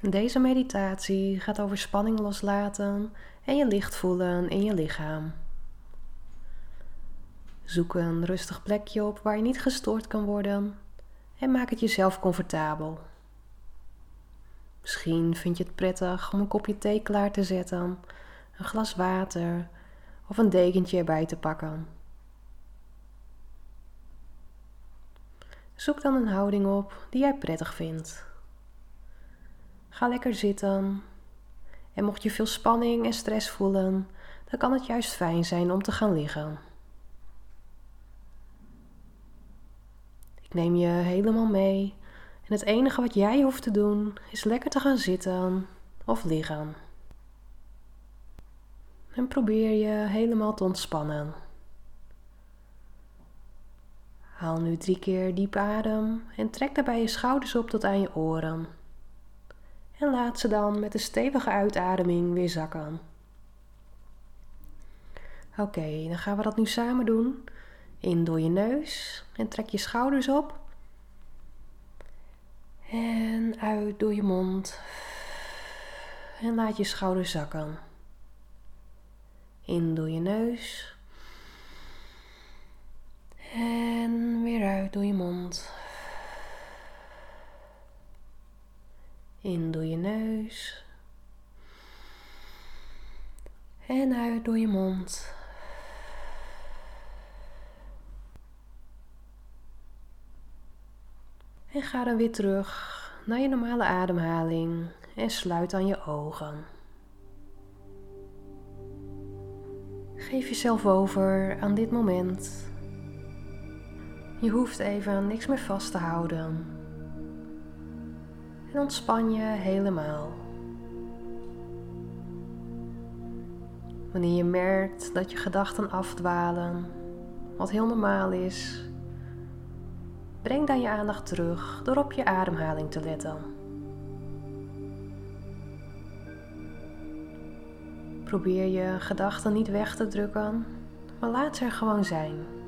Deze meditatie gaat over spanning loslaten en je licht voelen in je lichaam. Zoek een rustig plekje op waar je niet gestoord kan worden en maak het jezelf comfortabel. Misschien vind je het prettig om een kopje thee klaar te zetten, een glas water of een dekentje erbij te pakken. Zoek dan een houding op die jij prettig vindt. Ga lekker zitten. En mocht je veel spanning en stress voelen, dan kan het juist fijn zijn om te gaan liggen. Ik neem je helemaal mee en het enige wat jij hoeft te doen is lekker te gaan zitten of liggen. En probeer je helemaal te ontspannen. Haal nu drie keer diep adem en trek daarbij je schouders op tot aan je oren. En laat ze dan met een stevige uitademing weer zakken. Oké, dan gaan we dat nu samen doen. In door je neus en trek je schouders op. En uit door je mond. En laat je schouders zakken. In door je neus. En weer uit door je mond. In door je neus. En uit door je mond. En ga dan weer terug naar je normale ademhaling en sluit dan je ogen. Geef jezelf over aan dit moment. Je hoeft even niks meer vast te houden. En ontspan je helemaal. Wanneer je merkt dat je gedachten afdwalen, wat heel normaal is, breng dan je aandacht terug door op je ademhaling te letten. Probeer je gedachten niet weg te drukken, maar laat ze er gewoon zijn.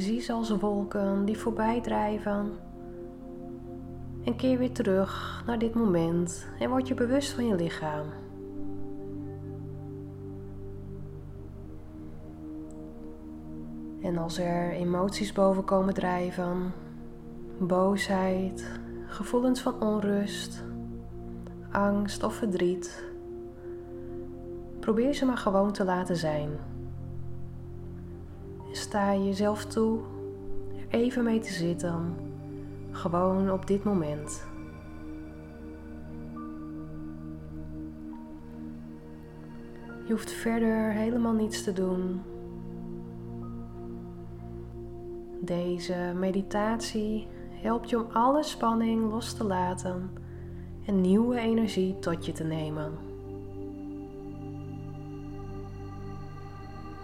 Zie ze als wolken die voorbij drijven. En keer weer terug naar dit moment en word je bewust van je lichaam. En als er emoties boven komen drijven, boosheid, gevoelens van onrust, angst of verdriet, probeer ze maar gewoon te laten zijn. Sta je jezelf toe er even mee te zitten, gewoon op dit moment. Je hoeft verder helemaal niets te doen. Deze meditatie helpt je om alle spanning los te laten en nieuwe energie tot je te nemen.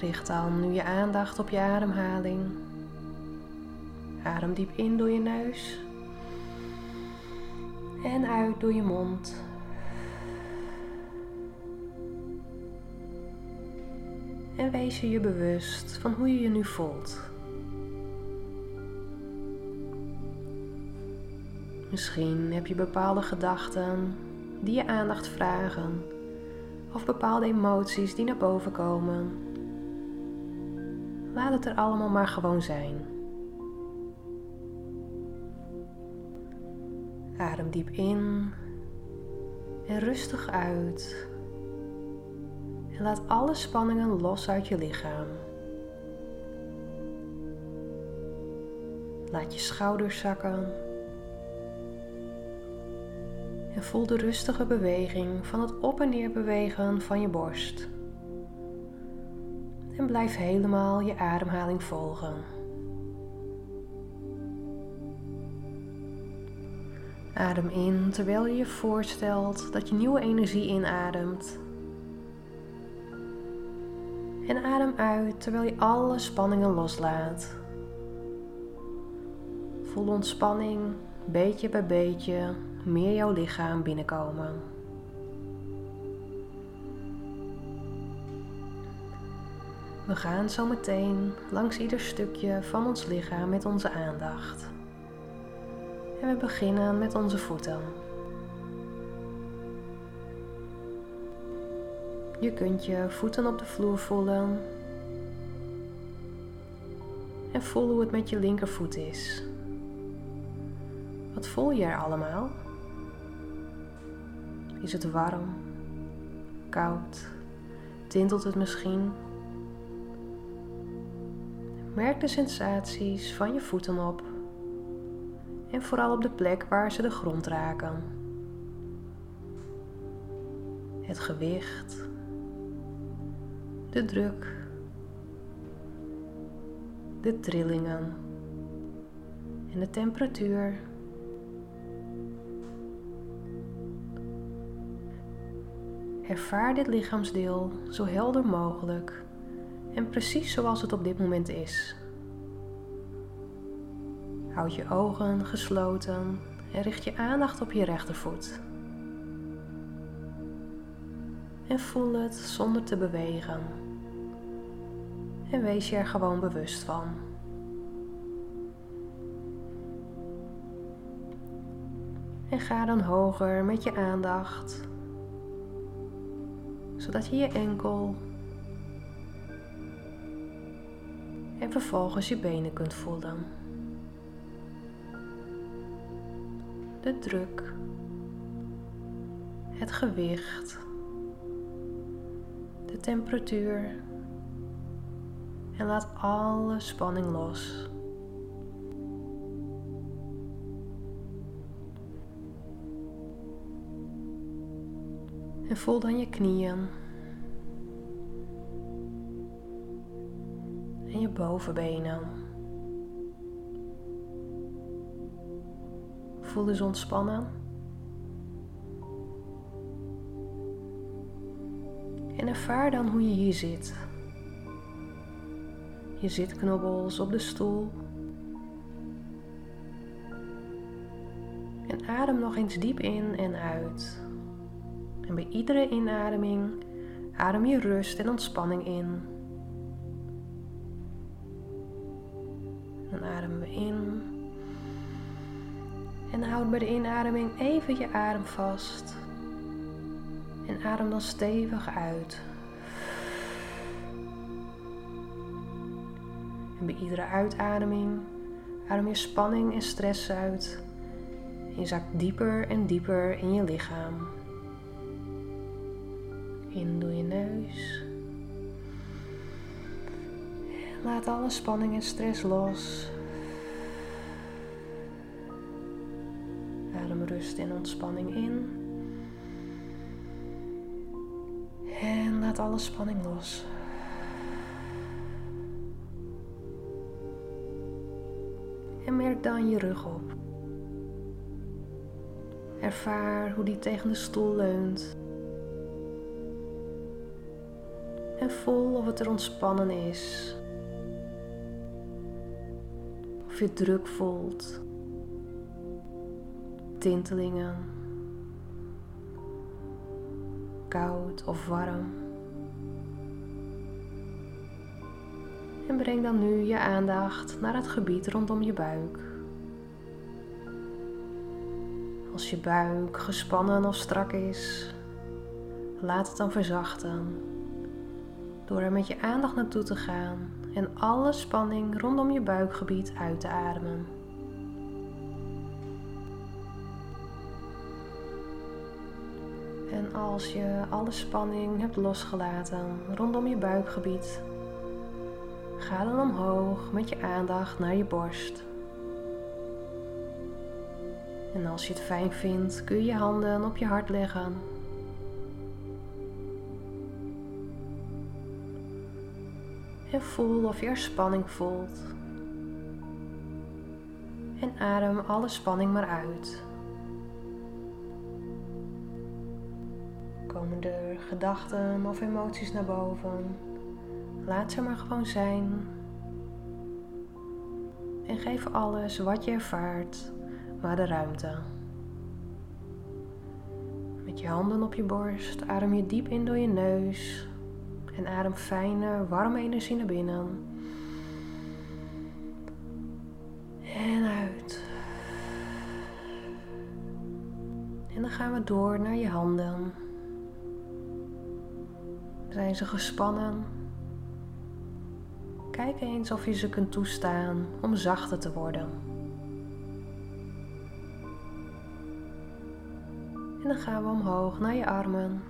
Richt dan nu je aandacht op je ademhaling. Adem diep in door je neus en uit door je mond. En wees je je bewust van hoe je je nu voelt. Misschien heb je bepaalde gedachten die je aandacht vragen, of bepaalde emoties die naar boven komen. Laat het er allemaal maar gewoon zijn. Adem diep in en rustig uit. En laat alle spanningen los uit je lichaam. Laat je schouders zakken. En voel de rustige beweging van het op en neer bewegen van je borst en blijf helemaal je ademhaling volgen. Adem in terwijl je je voorstelt dat je nieuwe energie inademt. En adem uit terwijl je alle spanningen loslaat. Voel ontspanning beetje bij beetje meer jouw lichaam binnenkomen. We gaan zo meteen langs ieder stukje van ons lichaam met onze aandacht. En we beginnen met onze voeten. Je kunt je voeten op de vloer voelen. En voel hoe het met je linkervoet is. Wat voel je er allemaal? Is het warm? Koud? Tintelt het misschien? Merk de sensaties van je voeten op. En vooral op de plek waar ze de grond raken. Het gewicht, de druk, de trillingen. En de temperatuur. Ervaar dit lichaamsdeel zo helder mogelijk en precies zoals het op dit moment is. Houd je ogen gesloten en richt je aandacht op je rechtervoet. En voel het zonder te bewegen. En wees je er gewoon bewust van. En ga dan hoger met je aandacht, zodat je je enkel en vervolgens je benen kunt voelen. De druk, het gewicht, de temperatuur en laat alle spanning los. En voel dan je knieën. Je bovenbenen. Voel dus ontspannen. En ervaar dan hoe je hier zit. Je zitknobbels op de stoel. En adem nog eens diep in en uit. En bij iedere inademing adem je rust en ontspanning in. Ademen we in. En houd bij de inademing even je adem vast. En adem dan stevig uit. En bij iedere uitademing adem je spanning en stress uit. En je zakt dieper en dieper in je lichaam. In door je neus. Laat alle spanning en stress los. Adem rust en ontspanning in. En laat alle spanning los. En merk dan je rug op. Ervaar hoe die tegen de stoel leunt. En voel of het er ontspannen is. Je druk voelt. Tintelingen. Koud of warm. En breng dan nu je aandacht naar het gebied rondom je buik. Als je buik gespannen of strak is, laat het dan verzachten door er met je aandacht naartoe te gaan en alle spanning rondom je buikgebied uit te ademen. En als je alle spanning hebt losgelaten rondom je buikgebied, ga dan omhoog met je aandacht naar je borst. En als je het fijn vindt, kun je je handen op je hart leggen. Voel of je er spanning voelt. En adem alle spanning maar uit. Komen er gedachten of emoties naar boven? Laat ze maar gewoon zijn. En geef alles wat je ervaart maar de ruimte. Met je handen op je borst adem je diep in door je neus en adem fijne, warme energie naar binnen. En uit. gaan we door naar je handen. Zijn ze gespannen? Kijk eens of je ze kunt toestaan om zachter te worden. En dan gaan we omhoog naar je armen.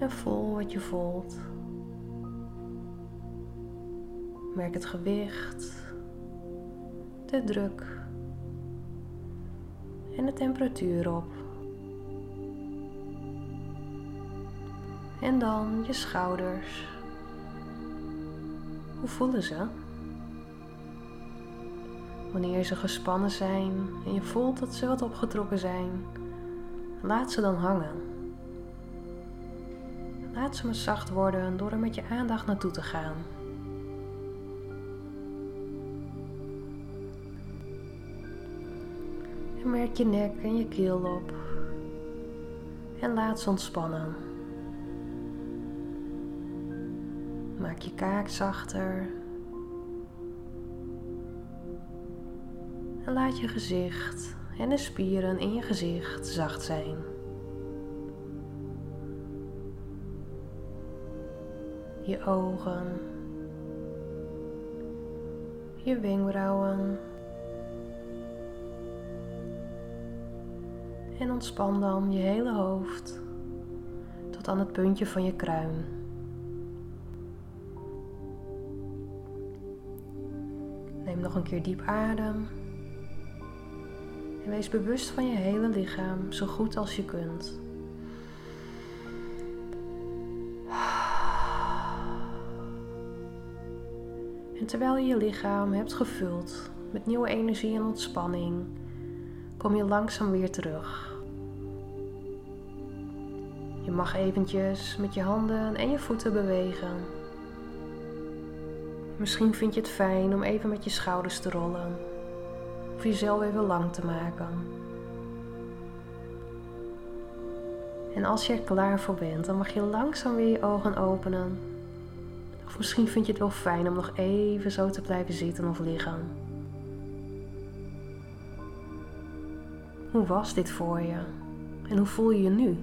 En voel wat je voelt. Merk het gewicht, de druk en de temperatuur op. En dan je schouders. Hoe voelen ze? Wanneer ze gespannen zijn en je voelt dat ze wat opgetrokken zijn, laat ze dan hangen. Laat ze maar zacht worden door er met je aandacht naartoe te gaan. En merk je nek en je keel op. En laat ze ontspannen. Maak je kaak zachter. En laat je gezicht en de spieren in je gezicht zacht zijn. Je ogen, je wenkbrauwen. En ontspan dan je hele hoofd tot aan het puntje van je kruin. Neem nog een keer diep adem. En wees bewust van je hele lichaam zo goed als je kunt. En terwijl je je lichaam hebt gevuld met nieuwe energie en ontspanning, kom je langzaam weer terug. Je mag eventjes met je handen en je voeten bewegen. Misschien vind je het fijn om even met je schouders te rollen of jezelf even lang te maken. En als je er klaar voor bent, dan mag je langzaam weer je ogen openen. Misschien vind je het wel fijn om nog even zo te blijven zitten of liggen. Hoe was dit voor je? En hoe voel je je nu?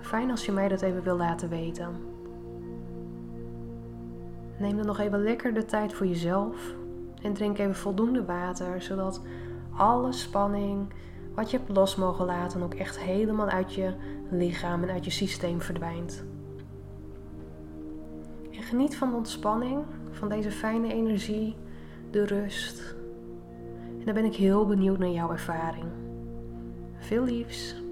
Fijn als je mij dat even wil laten weten. Neem dan nog even lekker de tijd voor jezelf en drink even voldoende water, zodat alle spanning wat je hebt los mogen laten ook echt helemaal uit je lichaam en uit je systeem verdwijnt. En geniet van de ontspanning, van deze fijne energie, de rust. En dan ben ik heel benieuwd naar jouw ervaring. Veel liefs.